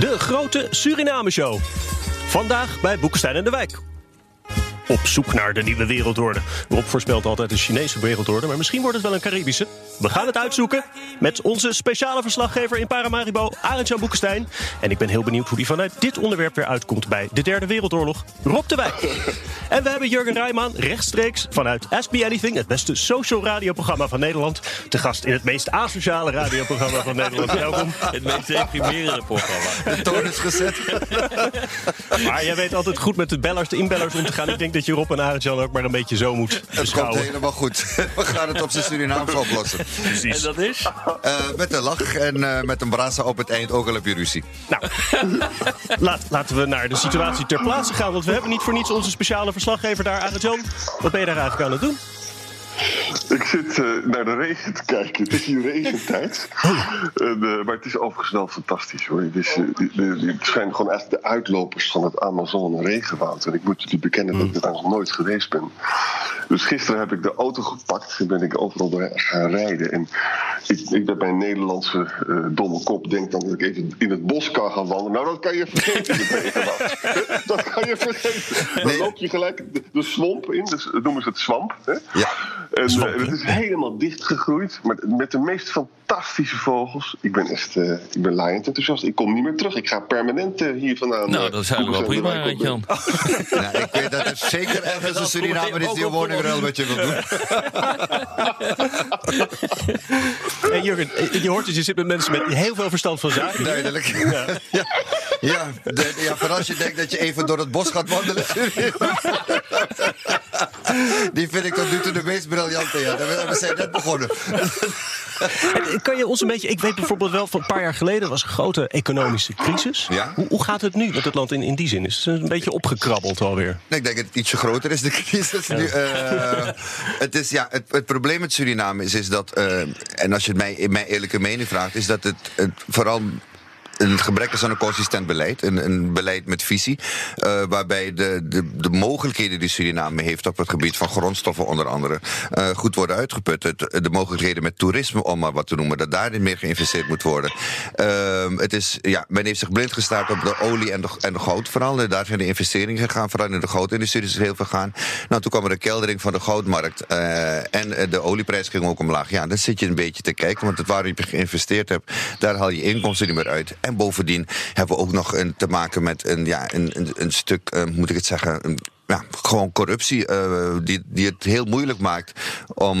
De grote Suriname-show. Vandaag bij Boekenstein en de Wijk. Op zoek naar de nieuwe wereldorde. Rob voorspelt altijd een Chinese wereldorde, maar misschien wordt het wel een Caribische. We gaan het uitzoeken met onze speciale verslaggever in Paramaribo, Arend-Jan Boekenstein. En ik ben heel benieuwd hoe die vanuit dit onderwerp weer uitkomt bij de Derde Wereldoorlog, Rob de Wijk. En we hebben Jurgen Rijman rechtstreeks vanuit Ask Me Anything, het beste social radioprogramma van Nederland, te gast in het meest asociale radioprogramma van Nederland. Welkom. Het meest deprimerende programma. De toon is gezet. Maar jij weet altijd goed met de bellers, de inbellers om te gaan. Ik denk dat je Rob en Arend-Jan ook maar een beetje zo moet Het komt beschouwen. helemaal goed. We gaan het op zijn Surinaams oplossen. En dat is? Eh, met een lach en eh, met een brasa op het eind, ook al heb je ruzie. Nou, laat, laten we naar de situatie ter plaatse gaan. Want we hebben niet voor niets onze speciale verslaggever daar, Arend-Jan. Wat ben je daar eigenlijk aan het doen? Ik zit eh, naar de regen te kijken. Het is hier regentijd. En, eh, maar het is overigens wel fantastisch hoor. Het, is, eh, het zijn gewoon echt de uitlopers van het Amazone regenwoud. En ik moet jullie bekennen dat ik daar nog nooit geweest ben. Dus gisteren heb ik de auto gepakt en ben ik overal door gaan rijden. En ik, ik met mijn Nederlandse eh, domme kop denk dan dat ik even in het bos kan gaan wandelen. Nou, dat kan je vergeten, het regenwoud. dat kan je vergeten. Dan loop je gelijk de, de swamp in. Dus noemen ze het swamp. Hè? Ja. En Zwamp, het is helemaal dichtgegroeid, maar met de meest fantastische vogels. Ik ben echt, eh, ik ben laaiend enthousiast. Ik kom niet meer terug. Ik ga permanent eh, hier vandaan. Nou, eh, dat is eigenlijk wel prima. Jan. Nou, ik weet dat er zeker ergens een Surinamer is die een woningruil met je wil doen. Hey, Jurgen, je hoort het, je zit met mensen met heel veel verstand van zaken. Duidelijk. Ja, ja, de- ja, voor als je denkt dat je even door het bos gaat wandelen. Die vind ik tot nu toe de meest briljante. Ja. We zijn net begonnen. En Kan je ons een beetje, ik weet bijvoorbeeld wel, van een paar jaar geleden was een grote economische crisis. Ja. Hoe, hoe gaat het nu met het land in, in die zin? Is het een beetje opgekrabbeld alweer? Nee, Ik denk dat het ietsje groter is, de crisis nu. Eh, het, is, ja, het, het probleem met Suriname is, is dat, eh, en als je het mij, in mijn eerlijke mening vraagt, is dat het, het vooral een gebrek is aan een consistent beleid. Een, een beleid met visie. eh, waarbij de, de, de mogelijkheden die Suriname heeft op het gebied van grondstoffen onder andere eh, goed worden uitgeput. Het, de mogelijkheden met toerisme, om maar wat te noemen, dat daarin meer geïnvesteerd moet worden. Ehm, het is, ja, men heeft zich blind gestaard op de olie en de, en de goud vooral. Daar zijn de investeringen gegaan. Vooral in de goudindustrie is heel veel gegaan. Nou, toen kwam er een keldering van de goudmarkt. eh, en de olieprijs ging ook omlaag. Ja, dan zit je een beetje te kijken. Want het waar je geïnvesteerd hebt, daar haal je inkomsten niet meer uit. En bovendien hebben we ook nog een, te maken met een, ja, een, een, stuk, eh, moet ik het zeggen. Een, ja, gewoon corruptie eh, die, die het heel moeilijk maakt om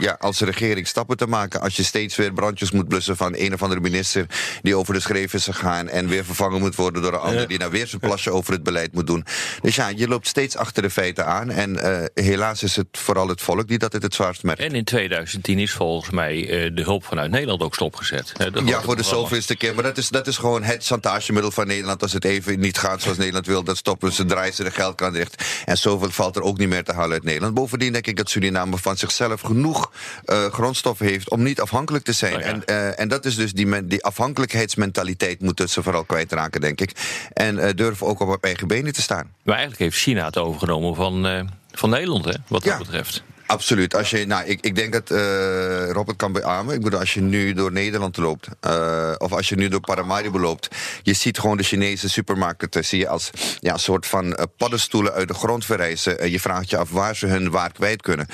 ja, als regering stappen te maken. Als je steeds weer brandjes moet blussen van een of andere minister die over de schreef is gegaan en weer vervangen moet worden door een ander die nou weer zijn plasje over het beleid moet doen. Dus ja, je loopt steeds achter de feiten aan en eh, helaas is het vooral het volk die dat het het zwaarst merkt. En in 2010 is volgens mij eh, de hulp vanuit Nederland ook stopgezet. Ja, voor de zoveelste keer. Maar dat is, dat is gewoon het chantagemiddel van Nederland. Als het even niet gaat zoals Nederland wil, dan stoppen ze, draaien ze de geldkraan dicht. En zoveel valt er ook niet meer te halen uit Nederland. Bovendien denk ik dat Suriname van zichzelf genoeg eh, grondstoffen heeft om niet afhankelijk te zijn. Ja. en, eh, en dat is dus die, die afhankelijkheidsmentaliteit moeten ze vooral kwijtraken, denk ik. En eh, durven ook op eigen benen te staan. Maar eigenlijk heeft China het overgenomen van, van Nederland, hè, wat dat Ja. betreft. Absoluut. Als je, nou, ik, ik denk dat eh Robert kan beamen. Ik bedoel, als je nu door Nederland loopt, eh, of als je nu door Paramaribo loopt, je ziet gewoon de Chinese supermarkten, zie je als ja, een soort van eh, paddenstoelen uit de grond verrijzen. En je vraagt je af waar ze hun waar kwijt kunnen.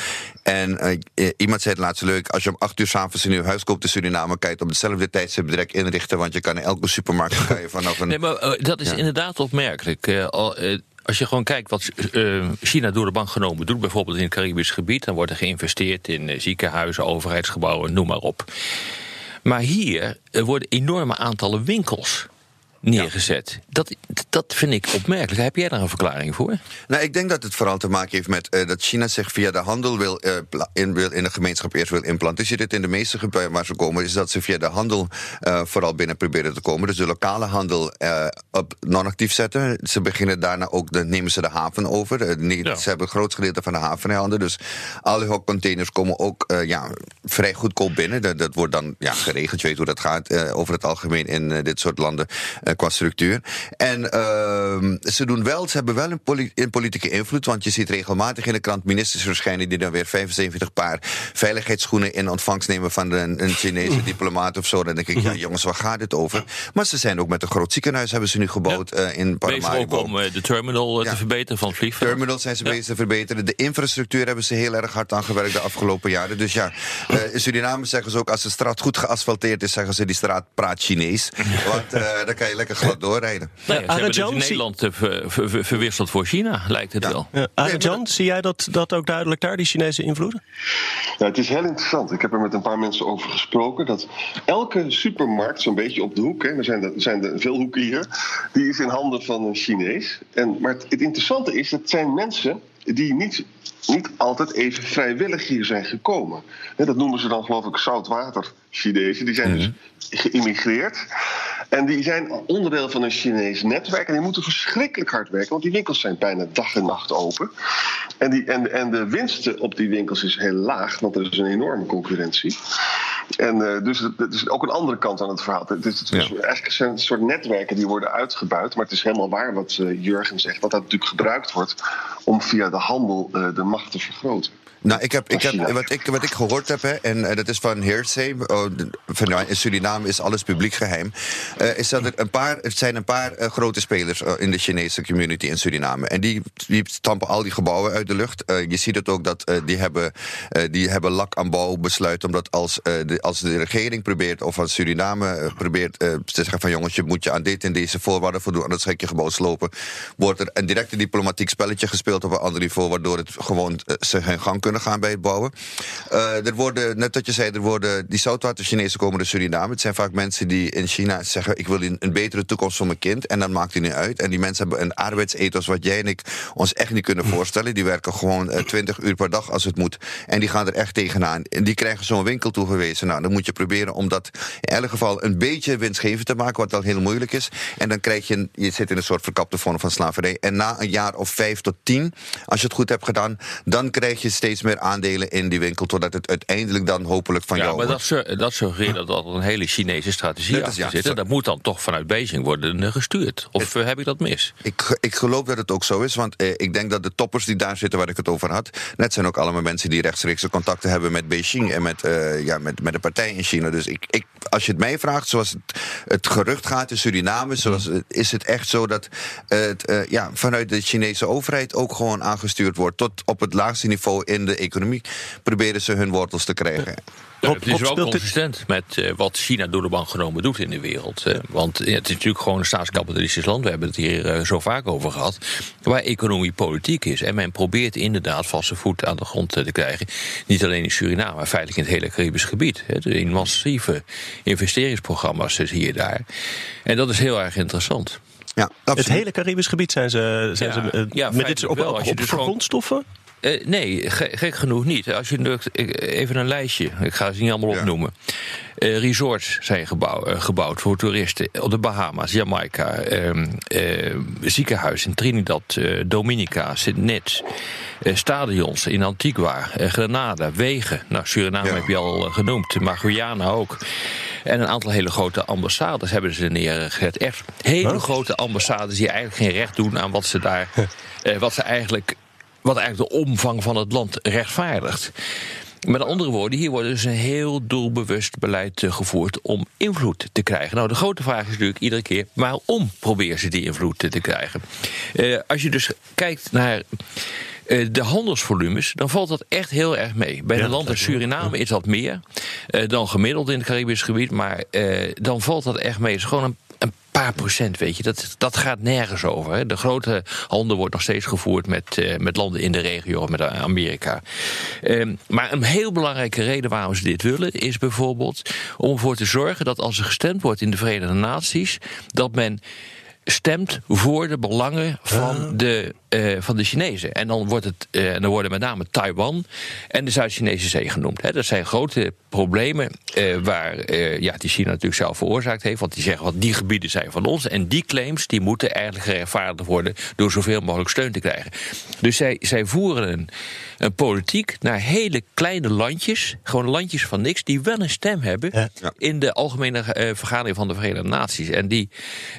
En eh, eh, iemand zei het laatst leuk, als je om acht uur s'avonds een nieuw huis koopt in Suriname, kan je het op dezelfde tijdstip direct inrichten, want je kan in elke supermarkt je vanaf een... Nee, maar eh, dat is Ja. inderdaad opmerkelijk. Eh, al, eh, als je gewoon kijkt wat eh, China door de bank genomen doet, bijvoorbeeld in het Caribisch gebied, dan wordt er geïnvesteerd in eh, ziekenhuizen, overheidsgebouwen, noem maar op. Maar hier worden enorme aantallen winkels neergezet. Dat, dat vind ik opmerkelijk. Heb jij daar een verklaring voor? Nou, ik denk dat het vooral te maken heeft met eh, dat China zich via de handel wil, eh, in, wil in de gemeenschap eerst wil implanten. Je ziet het in de meeste gebieden waar ze komen, is dat ze via de handel eh, vooral binnen proberen te komen. Dus de lokale handel op non-actief zetten. Ze beginnen daarna ook, dan nemen ze de haven over. Ja. Ze hebben een groot gedeelte van de haven in handen. Dus alle hokcontainers komen ook ja, vrij goedkoop binnen. Dat, dat wordt dan ja, geregeld. Je weet hoe dat gaat over het algemeen in dit soort landen qua structuur. En ehm, ze doen wel, ze hebben wel een, poli- een politieke invloed. Want je ziet regelmatig in de krant ministers verschijnen die dan weer 75 paar veiligheidsschoenen in ontvangst nemen van een, een Chinese diplomaat of zo. Dan denk ik, ja jongens, waar gaat het over? Maar ze zijn ook met een groot ziekenhuis hebben ze nu gebouwd eh, in Bezig ook Paramaribo. om eh, de terminal eh, Ja. te verbeteren van het vliegveld. Terminals zijn ze bezig te verbeteren. De infrastructuur hebben ze heel erg hard aan gewerkt de afgelopen jaren. Dus ja, eh, in Suriname zeggen ze ook... als de straat goed geasfalteerd is, zeggen ze... die straat praat Chinees. Want eh dan kan je lekker glad doorrijden. Ze hebben dus Nederland eh, ver- ver- ver- verwisseld voor China, lijkt het Ja. wel. Ja, Nee, Arjan, zie jij dat, dat ook duidelijk daar, die Chinese invloeden? Ja, het is heel interessant. Ik heb er met een paar mensen over gesproken. Dat elke supermarkt, zo'n beetje op de hoek, hè, er zijn er, zijn er veel hoeken hier, die is in handen van een Chinees. En, maar het, het interessante is, dat zijn mensen die niet, niet altijd even vrijwillig hier zijn gekomen. Hè, dat noemen ze dan, geloof ik, zoutwater Chinezen. Die zijn dus geïmmigreerd. En die zijn onderdeel van een Chinees netwerk. En die moeten verschrikkelijk hard werken, want die winkels zijn bijna dag en nacht open. En, die, en, en de winsten op die winkels is heel laag, want er is een enorme concurrentie. En eh, dus het, het is ook een andere kant aan het verhaal. Het is, het is Eigenlijk zijn het een soort netwerken die worden uitgebuit. Maar het is helemaal waar wat eh, Jurgen zegt. Dat dat natuurlijk gebruikt wordt om via de handel eh, de macht te vergroten. Nou, ik heb, ik heb, wat, ik, wat ik gehoord heb, hè, en eh, dat is van hearsay, oh, van, nou, in Suriname is alles publiek geheim, eh, is dat er een paar, er zijn een paar eh, grote spelers in de Chinese community in Suriname. En die, die stampen al die gebouwen uit de lucht. Je ziet het ook dat die, hebben, die hebben lak aan bouw besluit, omdat als, de, als de regering probeert, of als Suriname probeert te zeggen van jongens, je moet je aan dit en deze voorwaarden voldoen, anders ga ik je gebouw slopen, wordt er een directe diplomatiek spelletje gespeeld op een ander niveau, waardoor het gewoon hun gang kunnen gaan bij het bouwen. Eh, er worden, net wat je zei, er worden die zoutwater Chinezen komen naar Suriname. Het zijn vaak mensen die in China zeggen: ik wil een, betere toekomst voor mijn kind. En dan maakt hij niet uit. En die mensen hebben een arbeidsethos wat jij en ik ons echt niet kunnen voorstellen. Die werken gewoon eh, 20 uur per dag als het moet. En die gaan er echt tegenaan. En die krijgen zo'n winkel toegewezen. Nou, dan moet je proberen om dat in elk geval een beetje winstgevend te maken, wat al heel moeilijk is. En dan krijg je, je zit in een soort verkapte vorm van slavernij. En na een jaar of vijf tot tien, als je het goed hebt gedaan, dan krijg je steeds meer aandelen in die winkel, totdat het uiteindelijk dan hopelijk van Ja, jou maar dat, wordt. su- dat suggereert dat er een hele Chinese strategie Dat is- achter ja, zit. En dat moet dan toch vanuit Beijing worden eh, gestuurd. Of eh, heb ik dat mis? Ik, ik geloof dat het ook zo is, want eh, ik denk dat de toppers die daar zitten waar ik het over had, net zijn ook allemaal mensen die rechtstreeks contacten hebben met Beijing en met, eh, ja, met, met de partij in China. Dus ik, ik, als je het mij vraagt, zoals het, het gerucht gaat in Suriname, zoals, Mm. het- is het echt zo dat het eh, ja, vanuit de Chinese overheid ook gewoon aangestuurd wordt tot op het laagste niveau in de economie, proberen ze hun wortels te krijgen. Ja, het is wel consistent met eh, wat China door de bank genomen doet in de wereld. eh, want ja, het is natuurlijk gewoon een staatskapitalistisch land. We hebben het hier eh, zo vaak over gehad. Waar economie politiek is. En men probeert inderdaad vaste voet aan de grond te krijgen. Niet alleen in Suriname, maar feitelijk in het hele Caribisch gebied. Hè, in massieve investeringsprogramma's zie je daar. En dat is heel erg interessant. Ja, Het absoluut. hele Caribisch gebied zijn ze, zijn Ja, ze ja, met dit op, op, Als je op dus grondstoffen? Eh, nee, ge- gek genoeg niet. Als je drukt, even een lijstje, ik ga ze niet allemaal Ja. opnoemen. Eh, resorts zijn gebouw, eh, gebouwd voor toeristen op de Bahama's, Jamaica, ehm, eh, ziekenhuis in Trinidad, Dominica, Sint Nets, eh, stadions in Antigua, Grenada, wegen. Nou, Suriname Ja. heb je al genoemd, maar Guyana ook. En een aantal hele grote ambassades hebben ze neergezet. Echt hele Huh? grote ambassades die eigenlijk geen recht doen aan wat ze daar, wat ze eigenlijk wat eigenlijk de omvang van het land rechtvaardigt. Met andere woorden, hier wordt dus een heel doelbewust beleid eh, gevoerd om invloed te krijgen. Nou, de grote vraag is natuurlijk iedere keer: waarom proberen ze die invloed te krijgen? Eh, als je dus kijkt naar. eh, de handelsvolumes, dan valt dat echt heel erg mee. Bij Ja, een land als. Suriname is dat meer dan gemiddeld in het Caribisch gebied, maar dan valt dat echt mee. Het is gewoon een paar procent, weet je. Dat, dat gaat nergens over. Hè. De grote handel wordt nog steeds gevoerd met, uh, met landen in de regio, met Amerika. Um, maar een heel belangrijke reden waarom ze dit willen, is bijvoorbeeld om ervoor te zorgen dat als er gestemd wordt in de Verenigde Naties, dat men stemt voor de belangen van, de, uh, van de Chinezen. En dan, wordt het, uh, dan worden met name Taiwan en de Zuid-Chinese Zee genoemd. Hè. Dat zijn grote problemen uh, waar ja, die China natuurlijk zelf veroorzaakt heeft. Want die zeggen, wat die gebieden zijn van ons. En die claims die moeten eigenlijk gerechtvaardigd worden... door zoveel mogelijk steun te krijgen. Dus zij, zij voeren een, een politiek naar hele kleine landjes... gewoon landjes van niks, die wel een stem hebben... Ja. in de algemene vergadering van de Verenigde Naties. En die,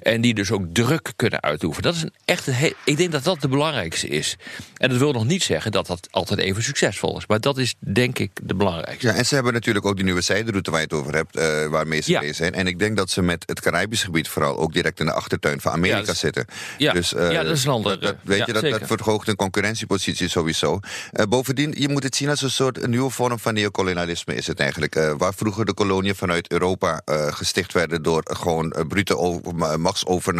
en die dus ook druk kunnen uitoefenen. Dat is een echt een ik denk dat dat de belangrijkste is. En dat wil nog niet zeggen dat dat altijd even succesvol is. Maar dat is denk ik de belangrijkste. Ja, en ze hebben natuurlijk ook die nieuwe zijderoute waar je het over hebt, uh, waarmee ze ja. bezig zijn. En ik denk dat ze met het Caribisch gebied vooral ook direct in de achtertuin van Amerika ja, zitten. Ja, dus, uh, ja, dat is een ander. Dat, weet je, dat, dat verhoogt een concurrentiepositie sowieso. Uh, bovendien, je moet het zien als een soort een nieuwe vorm van neocolonialisme is het eigenlijk. waar vroeger de koloniën vanuit Europa gesticht werden door gewoon brute over,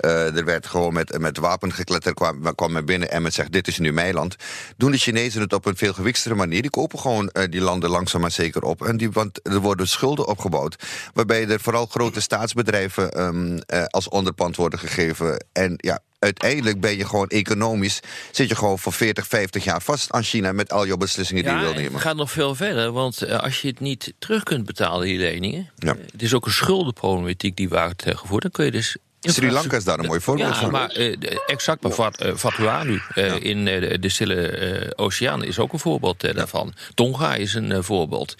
uh, er werd gewoon met, met wapen gekletterd, kwam, kwam men binnen en men zegt: Dit is nu mijn land. Doen de Chinezen het op een veel gewikstere manier. Die kopen gewoon uh, die landen langzaam maar zeker op. En die, want er worden schulden opgebouwd. Waarbij er vooral grote staatsbedrijven um, uh, als onderpand worden gegeven. En ja, uiteindelijk ben je gewoon economisch... zit je gewoon voor 40, 50 jaar vast aan China... met al je beslissingen die je wil nemen. het gaat nog veel verder, want als je het niet terug kunt betalen, die leningen... Ja. het is ook een schuldenproblematiek die wordt gevoerd... dan kun je dus Sri Lanka is daar een mooi voorbeeld ja, van. Maar uh, exact, maar Vat, uh, Vanuatu uh, ja. in de, Stille Oceaan is ook een voorbeeld daarvan. Tonga is een voorbeeld.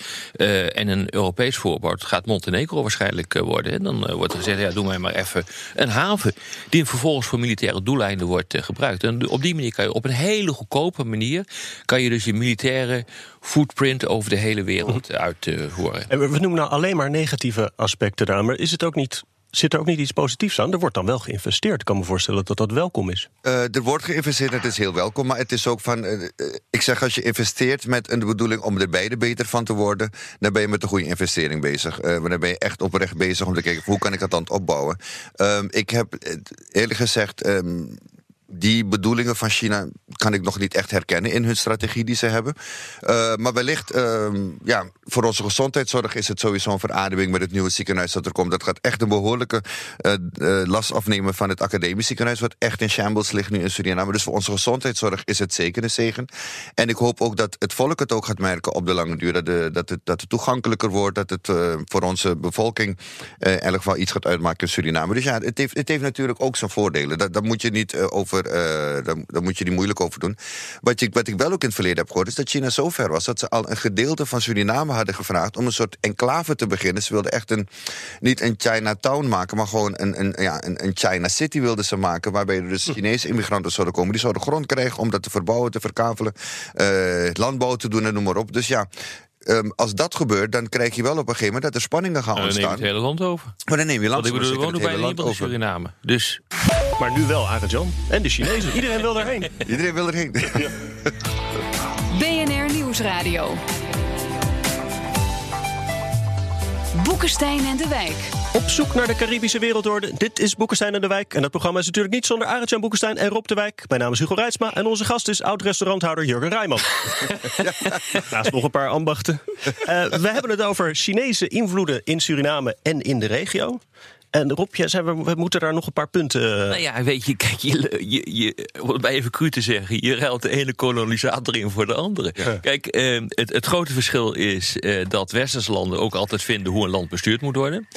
en een Europees voorbeeld gaat Montenegro waarschijnlijk worden. En dan wordt er gezegd, ja, doe mij maar even een haven... die vervolgens voor militaire doeleinden wordt gebruikt. En op die manier kan je op een hele goedkope manier... kan je dus je militaire footprint over de hele wereld mm uitvoeren. en we noemen nou alleen maar negatieve aspecten daar... maar is het ook niet Zit er ook niet iets positiefs aan? Er wordt dan wel geïnvesteerd. Ik kan me voorstellen dat dat welkom is. Uh, er wordt geïnvesteerd, het is heel welkom. Maar het is ook van. Uh, ik zeg, als je investeert met de bedoeling om er beide beter van te worden. dan ben je met een goede investering bezig. Uh, dan ben je echt oprecht bezig om te kijken hoe kan ik dat dan opbouwen. Ehm, ik heb eerlijk gezegd. Um, die bedoelingen van China kan ik nog niet echt herkennen in hun strategie die ze hebben. Uh, maar wellicht, uh, ja, voor onze gezondheidszorg is het sowieso een verademing met het nieuwe ziekenhuis dat er komt. Dat gaat echt een behoorlijke uh, last afnemen van het academisch ziekenhuis, wat echt in shambles ligt nu in Suriname. Dus voor onze gezondheidszorg is het zeker een zegen. En ik hoop ook dat het volk het ook gaat merken op de lange duur. Dat, dat, het, dat het toegankelijker wordt, dat het voor onze bevolking in elk iets gaat uitmaken in Suriname. Dus ja, het heeft, het heeft natuurlijk ook zijn voordelen. Dat, dat moet je niet over uh, daar, daar, moet je niet moeilijk over doen. Wat, je, wat ik wel ook in het verleden heb gehoord, is dat China zo ver was dat ze al een gedeelte van Suriname hadden gevraagd om een soort enclave te beginnen. Ze wilden echt een, niet een Chinatown maken, maar gewoon een, een, ja, een, een China City wilden ze maken. Waarbij er dus Chinese immigranten zouden komen. Die zouden grond krijgen om dat te verbouwen, te verkavelen, uh, landbouw te doen en noem maar op. Dus ja, Um, als dat gebeurt, dan krijg je wel op een gegeven moment dat er spanningen gaan ontstaan. Dan neem je het hele land over. Maar dan neem je land over. Ik bedoel, we wonen bijna niemand in Suriname. Dus. Maar nu wel, Arend Jan. En de Chinezen. Iedereen wil erheen. Iedereen wil erheen. Ja. BNR Nieuwsradio. Boekenstein en de Wijk. Op zoek naar de Caribische wereldorde. Dit is Boekenstein en de Wijk. En dat programma is natuurlijk niet zonder Arend-Jan Boekenstein en Rob de Wijk. Mijn naam is Hugo Reitsma en onze gast is oud-restauranthouder Jurgen Rijman. Naast nog een paar ambachten. Uh, we hebben het over Chinese invloeden in Suriname en in de regio. En Rob, jij zei, we, we, moeten daar nog een paar punten... Eh, nou ja, weet je, kijk, je, je, je, om het even cru te zeggen... je ruilt de ene kolonisator in voor de andere. Kijk, eh, het, het, grote verschil is eh, dat westerse landen ook altijd vinden... hoe een land bestuurd moet worden.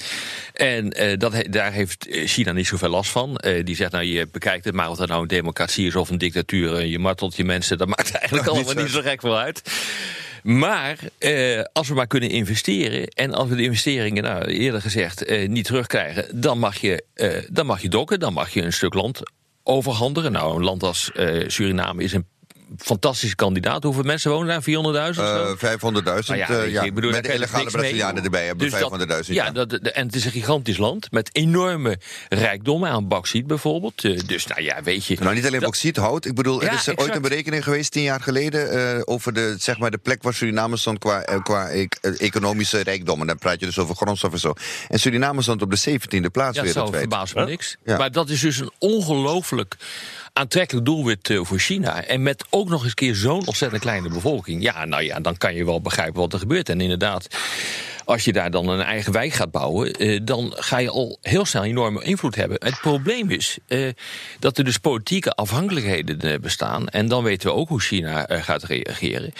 En eh, dat, daar heeft China niet zoveel last van. Eh, die zegt, nou, je bekijkt het maar of dat nou een democratie is of een dictatuur... je martelt je mensen, dat maakt eigenlijk allemaal niet zo gek veel uit. Maar eh, als we maar kunnen investeren en als we de investeringen, nou, eerder gezegd, eh, niet terugkrijgen, dan mag, je, eh, dan mag je dokken, dan mag je een stuk land overhandigen. Nou, een land als Suriname is in fantastische kandidaat. Hoeveel mensen wonen daar? 400.000? of zo? Eh 500.000. Nou ja, eh, ja, ik bedoel, met de illegale. Brazilianen erbij hebben Dus we dat- 500.000. Ja, dat, en het is een gigantisch land met enorme rijkdommen aan bauxiet bijvoorbeeld. Eh, Dus nou ja, weet je. Nou, niet alleen dat- bauxiet, hout. Ik bedoel, er is ooit een berekening geweest, tien jaar geleden, eh, over de, zeg maar, de plek waar Suriname stond qua, qua e- economische rijkdommen. Dan praat je dus over grondstof en zo. En Suriname stond op de 17e plaats Ja, dat zou wereldwijd. verbaast me niks. Maar dat is dus een ongelooflijk aantrekkelijk doelwit eh, voor China. En met ook nog eens keer zo'n ontzettend kleine bevolking. Ja, nou ja, dan kan je wel begrijpen wat er gebeurt. En inderdaad, als je daar dan een eigen wijk gaat bouwen... eh, dan ga je al heel snel enorme invloed hebben. Het probleem is eh, dat er dus politieke afhankelijkheden bestaan. En dan weten we ook hoe China gaat reageren.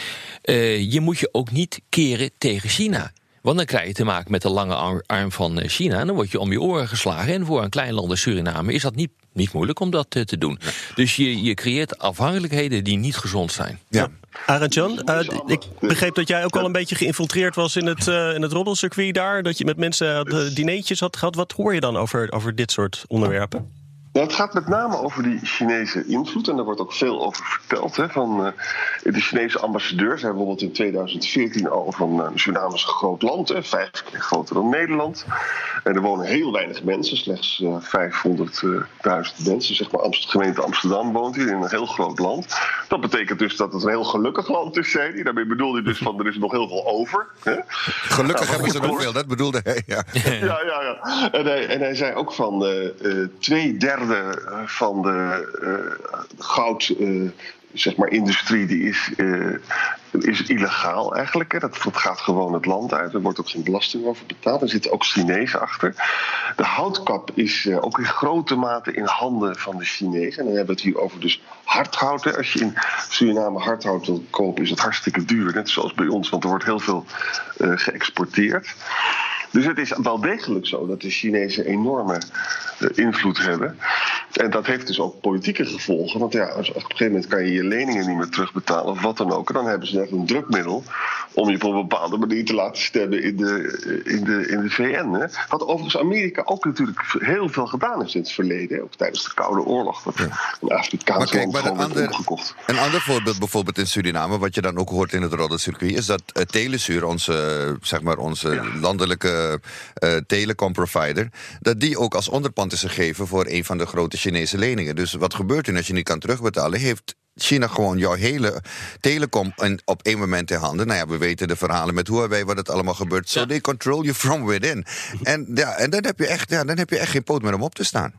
Je moet je ook niet keren tegen China. Want dan krijg je te maken met de lange ar- arm van China. En dan word je om je oren geslagen. En voor een klein land als Suriname is dat niet, niet moeilijk om dat eh, te doen. Dus je, je creëert afhankelijkheden die niet gezond zijn. Ja. Arend-Jan, eh, ik begreep dat jij ook al een beetje geïnfiltreerd was in het, eh in het roddelcircuit daar. Dat je met mensen eh, dineetjes had gehad. Wat hoor je dan over, over dit soort onderwerpen? Nou, het gaat met name over die Chinese invloed. En daar wordt ook veel over verteld. Hè, van, eh, de Chinese ambassadeur zei bijvoorbeeld in 2014 al van uh, Suriname is een groot land. Hè, vijf keer groter dan Nederland. En er wonen heel weinig mensen. Slechts eh 500.000 mensen. Zeg maar Amst gemeente Amsterdam woont hier in een heel groot land. Dat betekent dus dat het een heel gelukkig land is, zei hij. Daarmee bedoelde hij dus van er is nog heel veel over. Hè. Gelukkig Nou, hebben ze nog veel, dat bedoelde hij. Ja. ja, ja, ja. En hij, en hij zei ook van eh, eh, twee derde eh, van de eh, goud. eh, Zeg maar, industrie die is, is illegaal eigenlijk. Hè. Dat, dat gaat gewoon het land uit. Er wordt ook geen belasting over betaald. Er zitten ook Chinezen achter. De houtkap is ook in grote mate in handen van de Chinezen. En dan hebben we het hier over dus hardhout. Als je in Suriname hardhout wil kopen, is het hartstikke duur. Net zoals bij ons, want er wordt heel veel eh, geëxporteerd. Dus het is wel degelijk zo dat de Chinezen enorme eh, invloed hebben. En dat heeft dus ook politieke gevolgen. Want ja, als, op een gegeven moment kan je je leningen niet meer terugbetalen of wat dan ook. En dan hebben ze echt een drukmiddel om je op een bepaalde manier te laten stemmen in de, in de, in de VN. Hè. Wat overigens Amerika ook natuurlijk heel veel gedaan heeft in het verleden. hè. Ook tijdens de Koude Oorlog. Dat een Maar Afrikaans kijk, land maar gewoon een ander, omgekocht. een ander voorbeeld bijvoorbeeld in Suriname, wat je dan ook hoort in het roddelcircuit, is dat uh, onze, zeg maar onze landelijke telecomprovider, dat die ook als onderpand is gegeven voor een van de grote Chinese leningen. Dus wat gebeurt er als je niet kan terugbetalen? Heeft China gewoon jouw hele telecom op één moment in handen. Nou ja, we weten de verhalen met Huawei, wat het allemaal gebeurt. So Ja. they control you from within. En, ja, en dan, heb je echt, ja, dan heb je echt geen poot meer om op te staan.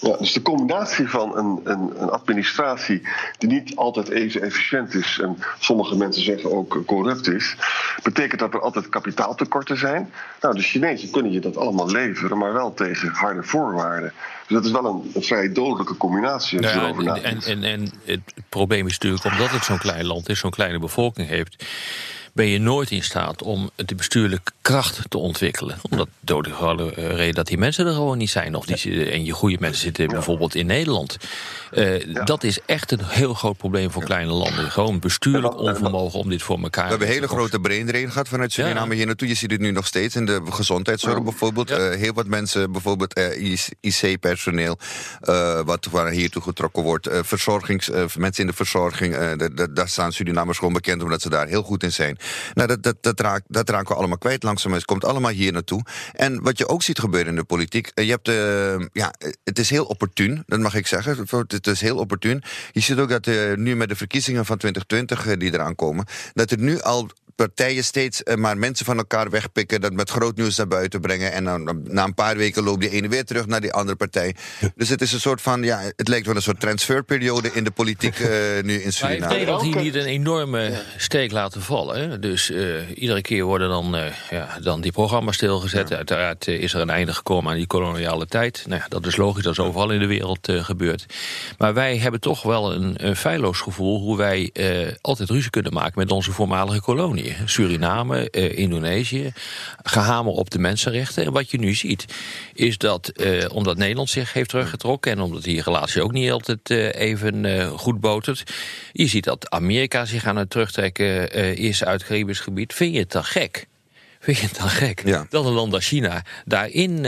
Ja, dus de combinatie van een, een, een, administratie die niet altijd even efficiënt is en sommige mensen zeggen ook corrupt is, betekent dat er altijd kapitaaltekorten zijn. Nou, de Chinezen kunnen je dat allemaal leveren, maar wel tegen harde voorwaarden. Dus dat is wel een, een vrij dodelijke combinatie als je Nou ja, en, en, en het probleem is natuurlijk, omdat het zo'n klein land is, zo'n kleine bevolking heeft, ben je nooit in staat om de bestuurlijke kracht te ontwikkelen. Omdat door de gewone reden dat die mensen er gewoon niet zijn. Of die, en je goede mensen zitten bijvoorbeeld in Nederland. Eh, Dat is echt een heel groot probleem voor kleine landen. Gewoon bestuurlijk onvermogen om dit voor elkaar We hebben te hele grote brain drain gehad vanuit Suriname Ja. hier naartoe. Je ziet het nu nog steeds in de gezondheidszorg bijvoorbeeld. Ja. Eh, heel wat mensen, bijvoorbeeld eh, IC-personeel, eh, wat waar hiertoe getrokken wordt. Eh, verzorgings, eh, mensen in de verzorging, eh, da- da- daar staan Surinamers gewoon bekend omdat ze daar heel goed in zijn. Nou, dat, dat, dat, raak, dat raken we allemaal kwijt langzaam. Het komt allemaal hier naartoe. En wat je ook ziet gebeuren in de politiek, eh, je hebt, eh, ja, eh, het is heel opportun, dat mag ik zeggen. Het is heel opportun. Je ziet ook dat nu met de verkiezingen van 2020 eh, die eraan komen, dat er nu al partijen steeds eh, maar mensen van elkaar wegpikken, dat met groot nieuws naar buiten brengen. En dan na een paar weken loopt die ene weer terug naar die andere partij. Dus het is een soort van, ja, het lijkt wel een soort transferperiode in de politiek eh, nu in Maar heeft Suriname. Nederland hier niet een enorme steek laten vallen? Hè? Dus eh, iedere keer worden dan, eh, ja, dan die programma's stilgezet. Uiteraard eh, is er een einde gekomen aan die koloniale tijd. Nou ja, dat is logisch, dat is overal in de wereld eh, gebeurd. Maar wij hebben toch wel een, een feilloos gevoel... hoe wij eh, altijd ruzie kunnen maken met onze voormalige koloniën. Suriname, eh, Indonesië, gehamer op de mensenrechten. En wat je nu ziet, is dat eh, omdat Nederland zich heeft teruggetrokken... en omdat die relatie ook niet altijd eh, even eh, goed botert... je ziet dat Amerika zich aan het terugtrekken eh, is uit het Caribisch gebied. Vind je het dan gek? Vind je het dan gek Ja. dat een land als China daarin,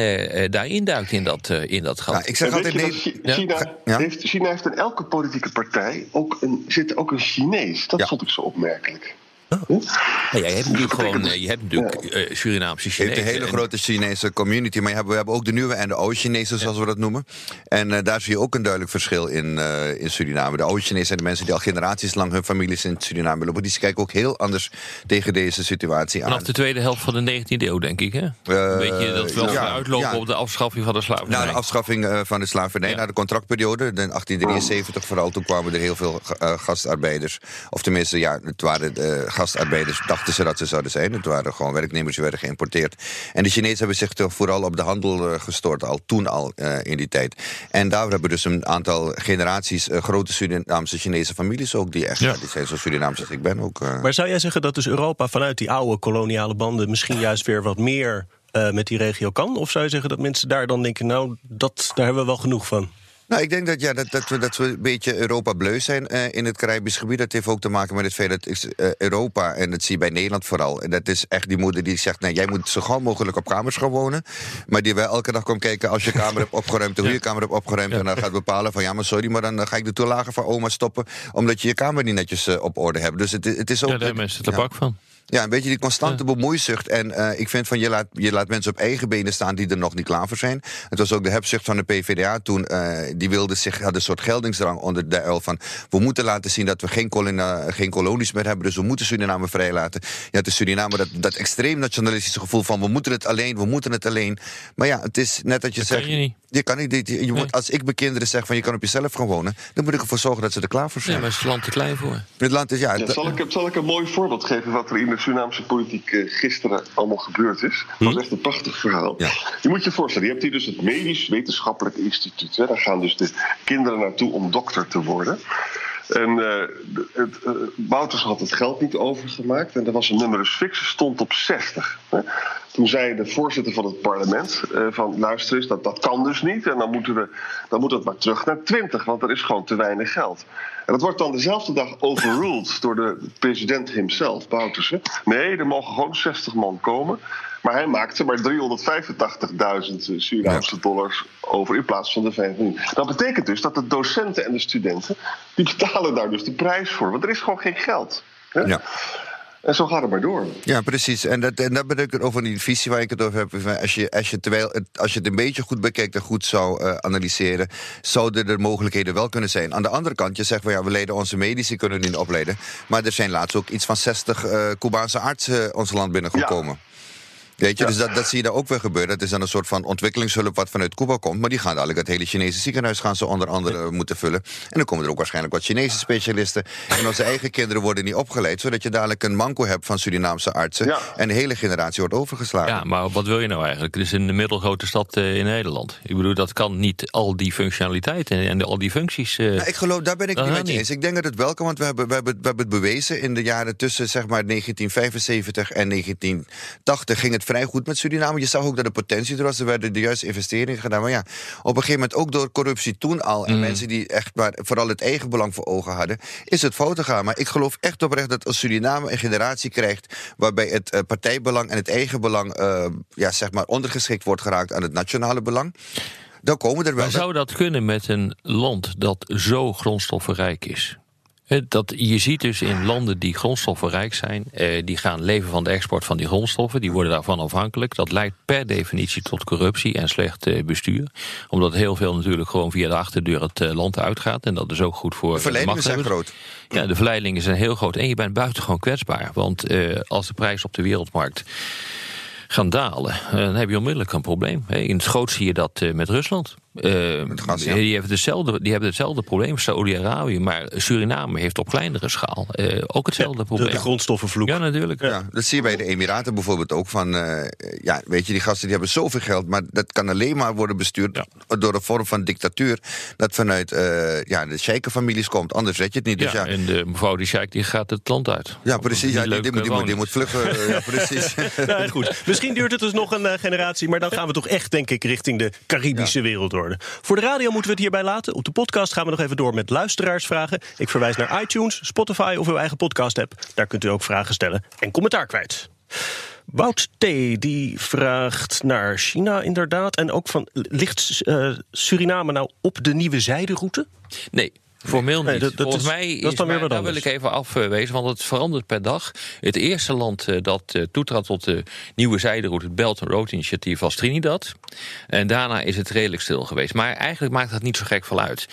daarin duikt in dat, eh, in dat gat? Nou, ik zeg altijd nee. China, Ja. heeft, China heeft in elke politieke partij ook een, zit ook een Chinees. Dat Ja. vond ik zo opmerkelijk. Ja, jij hebt natuurlijk gewoon, eh, je hebt natuurlijk eh, Surinaamse Je Chinezen. hebt een hele grote Chinese community, maar je hebt- we hebben ook de nieuwe en de oude Chinezen, zoals we dat noemen. En eh, daar zie je ook een duidelijk verschil in, eh, in Suriname. De oude Chinezen zijn de mensen die al generaties lang hun families in Suriname lopen. Die kijken ook heel anders tegen deze situatie aan. Vanaf de tweede helft van de 19e eeuw, denk ik. Hè? Weet je dat wel ja, gaan uitlopen ja. op de afschaffing van de slavernij? Na de afschaffing eh, van de slavernij, Ja. na de contractperiode, in 1873 vooral, toen kwamen er heel veel eh, gastarbeiders. Of tenminste, ja, het waren gastarbeiders, dachten ze dat ze zouden zijn. Het waren gewoon werknemers die werden geïmporteerd. En de Chinezen hebben zich toch vooral op de handel eh, gestort, al toen al eh, in die tijd. En daar hebben dus een aantal generaties eh, grote Surinaamse Chinese families ook, die echt, Ja. die zijn zo Surinaams als ik ben ook. Maar zou jij zeggen dat dus Europa vanuit die oude koloniale banden misschien juist weer wat meer eh, met die regio kan? Of zou je zeggen dat mensen daar dan denken, nou, dat, daar hebben we wel genoeg van? Nou, ik denk dat, ja, dat, dat, we, dat we een beetje Europa bleu zijn eh, in het Caribisch gebied. Dat heeft ook te maken met het feit dat is, eh, Europa, en dat zie je bij Nederland vooral... en dat is echt die moeder die zegt, nee, jij moet zo gauw mogelijk op kamers gaan wonen... maar die wel elke dag komt kijken als je kamer hebt opgeruimd... hoe je kamer hebt opgeruimd... en dan gaat bepalen van, ja, maar sorry, maar dan ga ik de toelagen van oma stoppen... omdat je je kamer niet netjes eh, op orde hebt. Dus het, het is ook... Ja, daar hebben mensen de ja. bak van. Ja, een beetje die constante bemoeizucht. En eh, ik vind van je laat, je laat mensen op eigen benen staan die er nog niet klaar voor zijn. Het was ook de hebzucht van de PvdA toen. eh, die wilde zich, had een soort geldingsdrang onder de uil van. We moeten laten zien dat we geen, kolina, geen kolonies meer hebben. Dus we moeten Suriname vrijlaten. Ja, het is Suriname dat, dat extreem nationalistische gevoel van we moeten het alleen, we moeten het alleen. Maar ja, het is net dat je Dat zegt. je niet. Je kan niet. Je, je moet, als ik mijn kinderen zeg van je kan op jezelf gaan wonen, dan moet ik ervoor zorgen dat ze er klaar voor zijn. maar is het land te klein voor. Het land is ja. Ja, zal, ik, zal ik een mooi voorbeeld geven wat er in de Surinaamse politiek eh, gisteren allemaal gebeurd is? Dat was echt een prachtig verhaal. Ja. Je moet je voorstellen, je hebt hier dus het Medisch Wetenschappelijk Instituut. Hè. Daar gaan dus de kinderen naartoe om dokter te worden. En eh, de- het, eh, Wouters had het geld niet overgemaakt en er was een nummer fix, stond op 60. Hè. Toen zei de voorzitter van het parlement eh, van luister eens, dat, dat kan dus niet. En dan, moeten we, dan moet het maar terug naar 20, want er is gewoon te weinig geld. En dat wordt dan dezelfde dag overruled door de president himself, Bouterse. Nee, er mogen gewoon 60 man komen. Maar hij maakte maar 385.000 Surinaamse dollars over in plaats van de 5 miljoen. Dat betekent dus dat de docenten en de studenten... die betalen daar dus de prijs voor. Want er is gewoon geen geld. Hè? ja. En zo gaat het maar door. Ja, precies. En dat, en dat ben ik het over die visie waar ik het over heb. Als je, als je, terwijl het, als je het een beetje goed bekijkt en goed zou eh, analyseren, zouden er mogelijkheden wel kunnen zijn. Aan de andere kant, je zegt van ja, we leiden onze medici kunnen niet opleiden. Maar er zijn laatst ook iets van 60 eh Cubaanse artsen ons land binnengekomen. Weet je, Ja. dus dat, dat zie je daar ook weer gebeuren. Dat is dan een soort van ontwikkelingshulp wat vanuit Cuba komt. Maar die gaan dadelijk het hele Chinese ziekenhuis gaan ze onder andere moeten vullen. En dan komen er ook waarschijnlijk wat Chinese specialisten. En onze eigen kinderen worden niet opgeleid. Zodat je dadelijk een manco hebt van Surinaamse artsen. Ja. En de hele generatie wordt overgeslagen. Ja, maar wat wil je nou eigenlijk? Het is een middelgrote stad eh, in Nederland. Ik bedoel, dat kan niet al die functionaliteiten en, en al die functies. eh, Nou, ik geloof, daar ben ik niet gaat met je niet. eens. Ik denk dat het wel kan, want we hebben, we, hebben, we hebben het bewezen in de jaren tussen zeg maar 1975 en 1980 ging het vrij goed met Suriname. Je zag ook dat de potentie er was, er werden de juiste investeringen gedaan. Maar ja, op een gegeven moment ook door corruptie toen al en mensen die echt maar vooral het eigen belang voor ogen hadden, is het fout gegaan. Maar ik geloof echt oprecht dat als Suriname een generatie krijgt waarbij het eh, partijbelang en het eigen belang eh, ja, zeg maar ondergeschikt wordt geraakt aan het nationale belang. Dan komen er wel. Maar zou dat kunnen met een land dat zo grondstoffenrijk is? Hè, Dat, je ziet dus in landen die grondstoffenrijk zijn, eh, die gaan leven van de export van die grondstoffen, die worden daarvan afhankelijk. Dat leidt per definitie tot corruptie en slecht eh, bestuur. Omdat heel veel natuurlijk gewoon via de achterdeur het eh, land uitgaat. En dat is ook goed voor De verleidingen zijn groot. Ja, de verleidingen zijn heel groot. En je bent buitengewoon kwetsbaar. Want eh, als de prijs op de wereldmarkt gaan dalen, eh, dan heb je onmiddellijk een probleem. In het groot zie je dat eh, met Rusland. Eh, gas, ja. die, hebben hetzelfde, die hebben hetzelfde probleem, Saudi-Arabië. Maar Suriname heeft op kleinere schaal eh, ook hetzelfde De, probleem. de grondstoffenvloek. ja, natuurlijk. Ja, dat zie je bij de Emiraten bijvoorbeeld ook. Van, eh, ja, weet je, die gasten die hebben zoveel geld, maar dat kan alleen maar worden bestuurd door een vorm van dictatuur. Dat vanuit eh, ja, de sheikenfamilies komt. Anders red je het niet. Dus Ja, ja, en de mevrouw die Sheikh die gaat het land uit. ja, precies. Ja, die, moet, die, eh, moet, die moet wonen vluggen. ja, precies. Nou, goed. Misschien duurt het dus nog een generatie, maar dan gaan we toch echt, denk ik, richting de Caribische Voor de radio moeten we het hierbij laten. Op de podcast gaan we nog even door met luisteraarsvragen. Ik verwijs naar iTunes, Spotify of uw eigen podcast app. Daar kunt u ook vragen stellen en commentaar kwijt. Wout T. die vraagt naar China inderdaad. En ook van, ligt eh, Suriname nou op de nieuwe zijderoute? Nee. Formeel niet. Nee, dat- dat Volgens is- mij dat is dan weer maar wat daar wil ik even afwezen, want het verandert per dag. Het eerste land eh, dat eh, toetrad tot de nieuwe zijderoute, het Belt and Road Initiatief, was Trinidad. En daarna is het redelijk stil geweest. Maar eigenlijk maakt dat niet zo gek veel uit.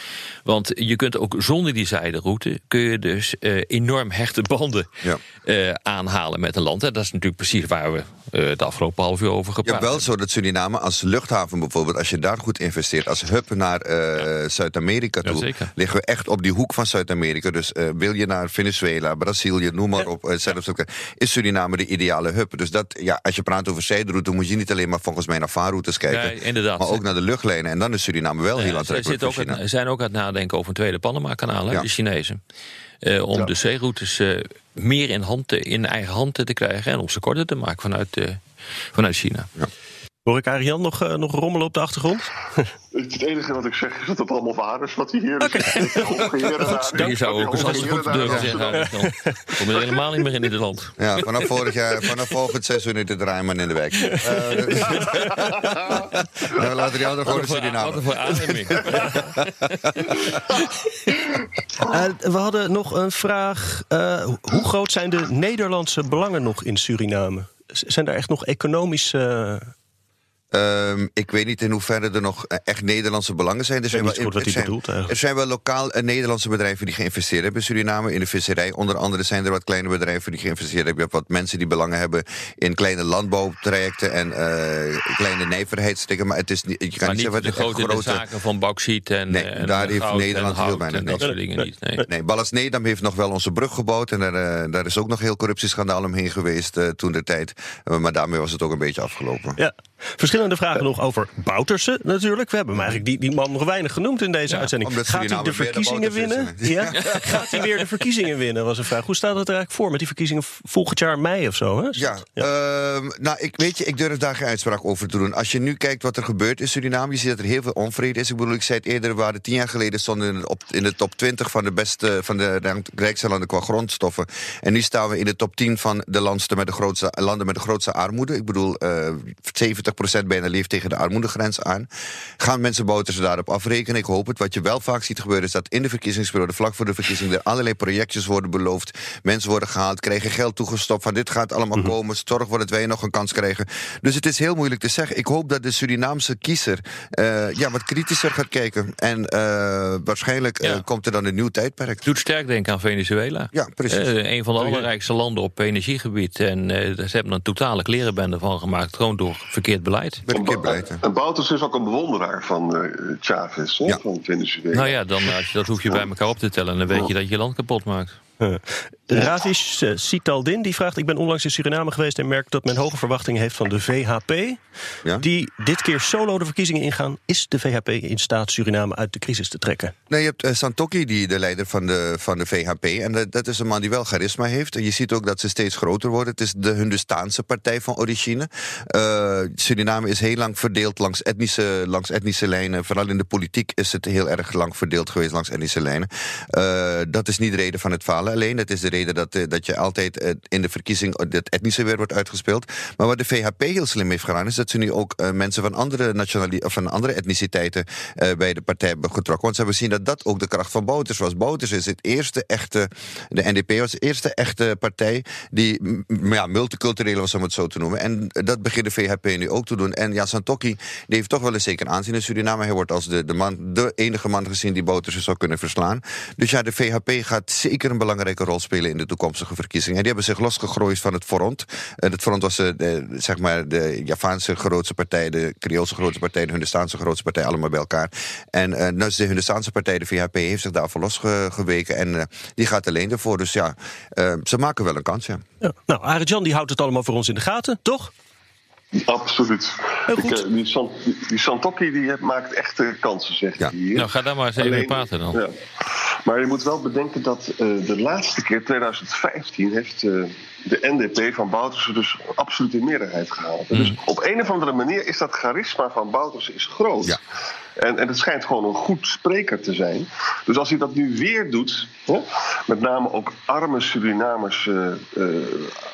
Want je kunt ook zonder die zijderoute, kun je dus eh, enorm hechte banden Ja. eh, aanhalen met een land. En dat is natuurlijk precies waar we eh de afgelopen half uur over Ja, gepraat wel hebben. zo dat Suriname als luchthaven bijvoorbeeld, als je daar goed investeert, als hub naar eh, Zuid-Amerika toe, liggen we echt op die hoek van Zuid-Amerika. Dus eh, wil je naar Venezuela, Brazilië, noem maar op, eh, zelfs eh, is Suriname de ideale hub. Dus dat, ja, als je praat over zijderoute, moet je niet alleen maar volgens mij naar vaarroutes kijken, Ja, inderdaad. maar ook naar de luchtlijnen. En dan is Suriname wel heel Ja, ze aantrekkelijk zitten ook zijn ook aan het nadenken over een tweede Panama-kanaal, hè, Ja. de Chinezen. Om Ja. de zeeroutes meer in, hand te- in eigen hand te krijgen en om ze korter te maken vanuit, vanuit China. Hoor ik Arjan nog, eh, nog rommelen op de achtergrond? Het enige wat ik zeg is dat het allemaal waar is wat hij hier zegt. Heren daar- Je zou ook eens alles goed in durven zeggen. Kom je er helemaal niet meer in dit land. Ja, vanaf vorig jaar, vanaf volgend seizoen is de draaiman in de wijk. Eh, dus- Ja, we laten die gewoon in Wat een voor ademing. Eh, we hadden nog een vraag. eh, hoe groot zijn de Nederlandse belangen nog in Suriname? Z- Zijn daar echt nog economische... Ehm, ik weet niet in hoeverre er nog eh, echt Nederlandse belangen zijn. Er zijn, wel, er zijn- bedoelt er zijn lokaal eh, Nederlandse bedrijven die geïnvesteerd hebben in Suriname, in de visserij. Onder andere zijn er wat kleine bedrijven die geïnvesteerd hebben. Je hebt wat mensen die belangen hebben in kleine landbouwtrajecten en eh, kleine nijverheidsstukken. Maar het is niet, je kan Maar niet zeggen de wat grote, de zaken van bauxiet en, Nee, en daar heeft goud Nederland en heel weinig dat soort dingen niet. Nee. Nee, Ballas Nedam heeft nog wel onze brug gebouwd. En daar, eh, daar is ook nog heel corruptieschandaal omheen geweest eh, toen de tijd. Maar daarmee was het ook een beetje afgelopen. Ja. Verschillende vragen nog over Bouterse natuurlijk. We hebben hem eigenlijk die, die man nog weinig genoemd in deze Ja, uitzending. Gaat hij de verkiezingen winnen? Ja? Gaat hij weer de verkiezingen winnen, was een vraag. Hoe staat het er eigenlijk voor met die verkiezingen volgend jaar mei of zo? Hè? Ja, ehm, nou, ik weet je, ik durf daar geen uitspraak over te doen. Als je nu kijkt wat er gebeurt in Suriname, je ziet dat er heel veel onvrede is. Ik bedoel, ik zei het eerder, we waren tien jaar geleden stonden in, de- op, in de top 20 van de beste, van de rijkste landen qua grondstoffen. En nu staan we in de top 10 van de landsten met de grootste, landen met de grootste armoede. Ik bedoel, 70% bijna leeft tegen de armoedegrens aan. Gaan mensen boten ze daarop afrekenen? Ik hoop het. Wat je wel vaak ziet gebeuren is dat in de verkiezingsperiode, vlak voor de verkiezing, er allerlei projectjes worden beloofd. Mensen worden gehaald, krijgen geld toegestopt van dit gaat allemaal komen. Zorg ervoor dat wij nog een kans krijgen. Dus het is heel moeilijk te zeggen. Ik hoop dat de Surinaamse kiezer eh, ja, wat kritischer gaat kijken. En eh, waarschijnlijk eh, komt er dan een nieuw tijdperk. Het doet sterk denken aan Venezuela. Ja, precies. Een van de allerrijkste landen op energiegebied. En ze hebben een totale klerenbende van gemaakt. Gewoon door verkeerd beleid. Keer blij. hè. En Bouters is ook een bewonderaar van eh, Chavez, hè, Ja. van Venezuela. Nou ja, dan, als je dat hoef je bij elkaar op te tellen. Dan weet je dat je je land kapot maakt. Ravish eh, Sitaldin die vraagt: Ik ben onlangs in Suriname geweest en merk dat men hoge verwachtingen heeft van de VHP. Ja? Die dit keer solo de verkiezingen ingaan. Is de VHP in staat Suriname uit de crisis te trekken? Nee, je hebt eh, Santokki, die, de leider van de, van de VHP. En dat, dat is een man die wel charisma heeft. En je ziet ook dat ze steeds groter worden. Het is de Hindustaanse partij van origine. Eh, Suriname is heel lang verdeeld langs etnische, langs etnische lijnen. Vooral in de politiek is het heel erg lang verdeeld geweest langs etnische lijnen. Dat is niet de reden van het falen alleen. Het is de reden dat, eh, dat je altijd eh, in de verkiezing het etnische weer wordt uitgespeeld. Maar wat de VHP heel slim heeft gedaan, is dat ze nu ook eh, mensen van andere, nationali of van andere etniciteiten eh, bij de partij hebben getrokken. Want ze hebben gezien dat dat ook de kracht van Bouters was. Bouters is het eerste echte, de NDP was de eerste echte partij die ja, multicultureel was, om het zo te noemen. En dat begint de VHP nu ook te doen. En ja, Santokki, die heeft toch wel een zeker aanzien in Suriname. Hij wordt als de, de, man, de enige man gezien die Bouters zou kunnen verslaan. Dus ja, de VHP gaat zeker een belangrijke rol spelen in de toekomstige verkiezingen. En die hebben zich losgegroeid van het Front. En het Front was eh, de, zeg maar de Javaanse grootste partij, de Creoolse grootste partij, de Hindustaanse grootste partij, allemaal bij elkaar. En is de Hindustaanse partij, de VHP, heeft zich daarvoor losgeweken. En eh, die gaat alleen ervoor. Dus ja, ze maken wel een kans, ja. Ja. Nou, Arjan die houdt het allemaal voor ons in de gaten, toch? Absoluut. Heel goed. Ik, eh, die, die Santokki die maakt echte kansen, zegt Ja. hij hier. Nou, ga daar maar eens even mee praten dan. Ja. Maar je moet wel bedenken dat eh, de laatste keer, 2015, heeft eh, de NDP van Bouterse dus absoluut in meerderheid gehaald. Dus op een of andere manier is dat charisma van Bouterse is groot. Ja. En, en het schijnt gewoon een goed spreker te zijn. Dus als hij dat nu weer doet, hè, met name ook arme Surinamers, eh, eh,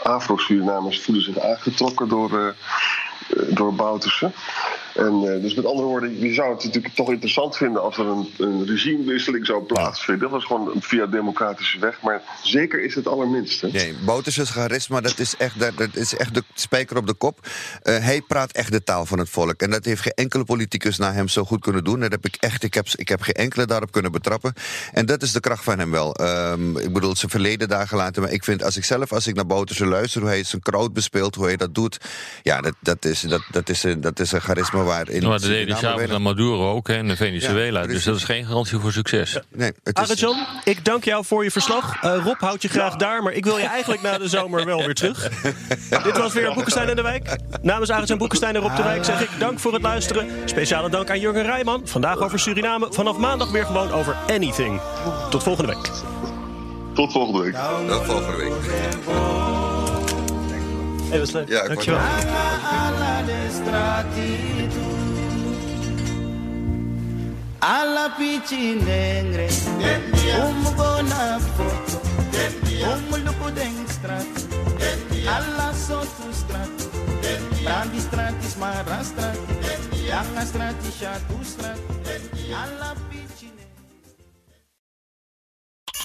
Afro-Surinamers voelen zich aangetrokken door, door Bouterse. En, eh, dus met andere woorden, je zou het natuurlijk toch interessant vinden als er een, een regimewisseling zou plaatsvinden. Dat is gewoon via democratische weg, maar zeker is het allerminste. Nee, Bouterse's charisma, dat is echt, dat, dat is echt de spijker op de kop. Eh, hij praat echt de taal van het volk. En dat heeft geen enkele politicus na hem zo goed kunnen doen. Dat heb ik echt, ik heb, ik heb geen enkele daarop kunnen betrappen. En dat is de kracht van hem wel. Ehm, ik bedoel, zijn verleden daar gelaten. Maar ik vind, als ik zelf, als ik naar Bouterse luister, hoe hij zijn crowd bespeelt, hoe hij dat doet. Ja, dat, dat, is, dat, dat, is, dat is een charisma waar in Maar dat Suriname Chavez en Maduro ook hè, in Venezuela. Ja, dus dat is geen garantie voor succes. Nee, het is, Arjan, ik dank jou voor je verslag. Eh, Rob houdt je graag daar, maar ik wil je eigenlijk na de zomer wel weer terug. Dit was weer Boekenstein in de Wijk. Namens Arjan Boekenstein en Rob de Wijk zeg ik dank voor het luisteren. Speciale dank aan Jurgen Rijman. Vandaag over Suriname. Vanaf maandag weer gewoon over anything. Tot volgende week. Tot volgende week. Tot volgende week. Hey, dat is leuk. Ja, Dankjewel. Alla pichinengre, umgo na foto, umuluku deng strat, alla sotu strat, brandi stratis mara strat, yanga strati shatu strat, alla pichinengre.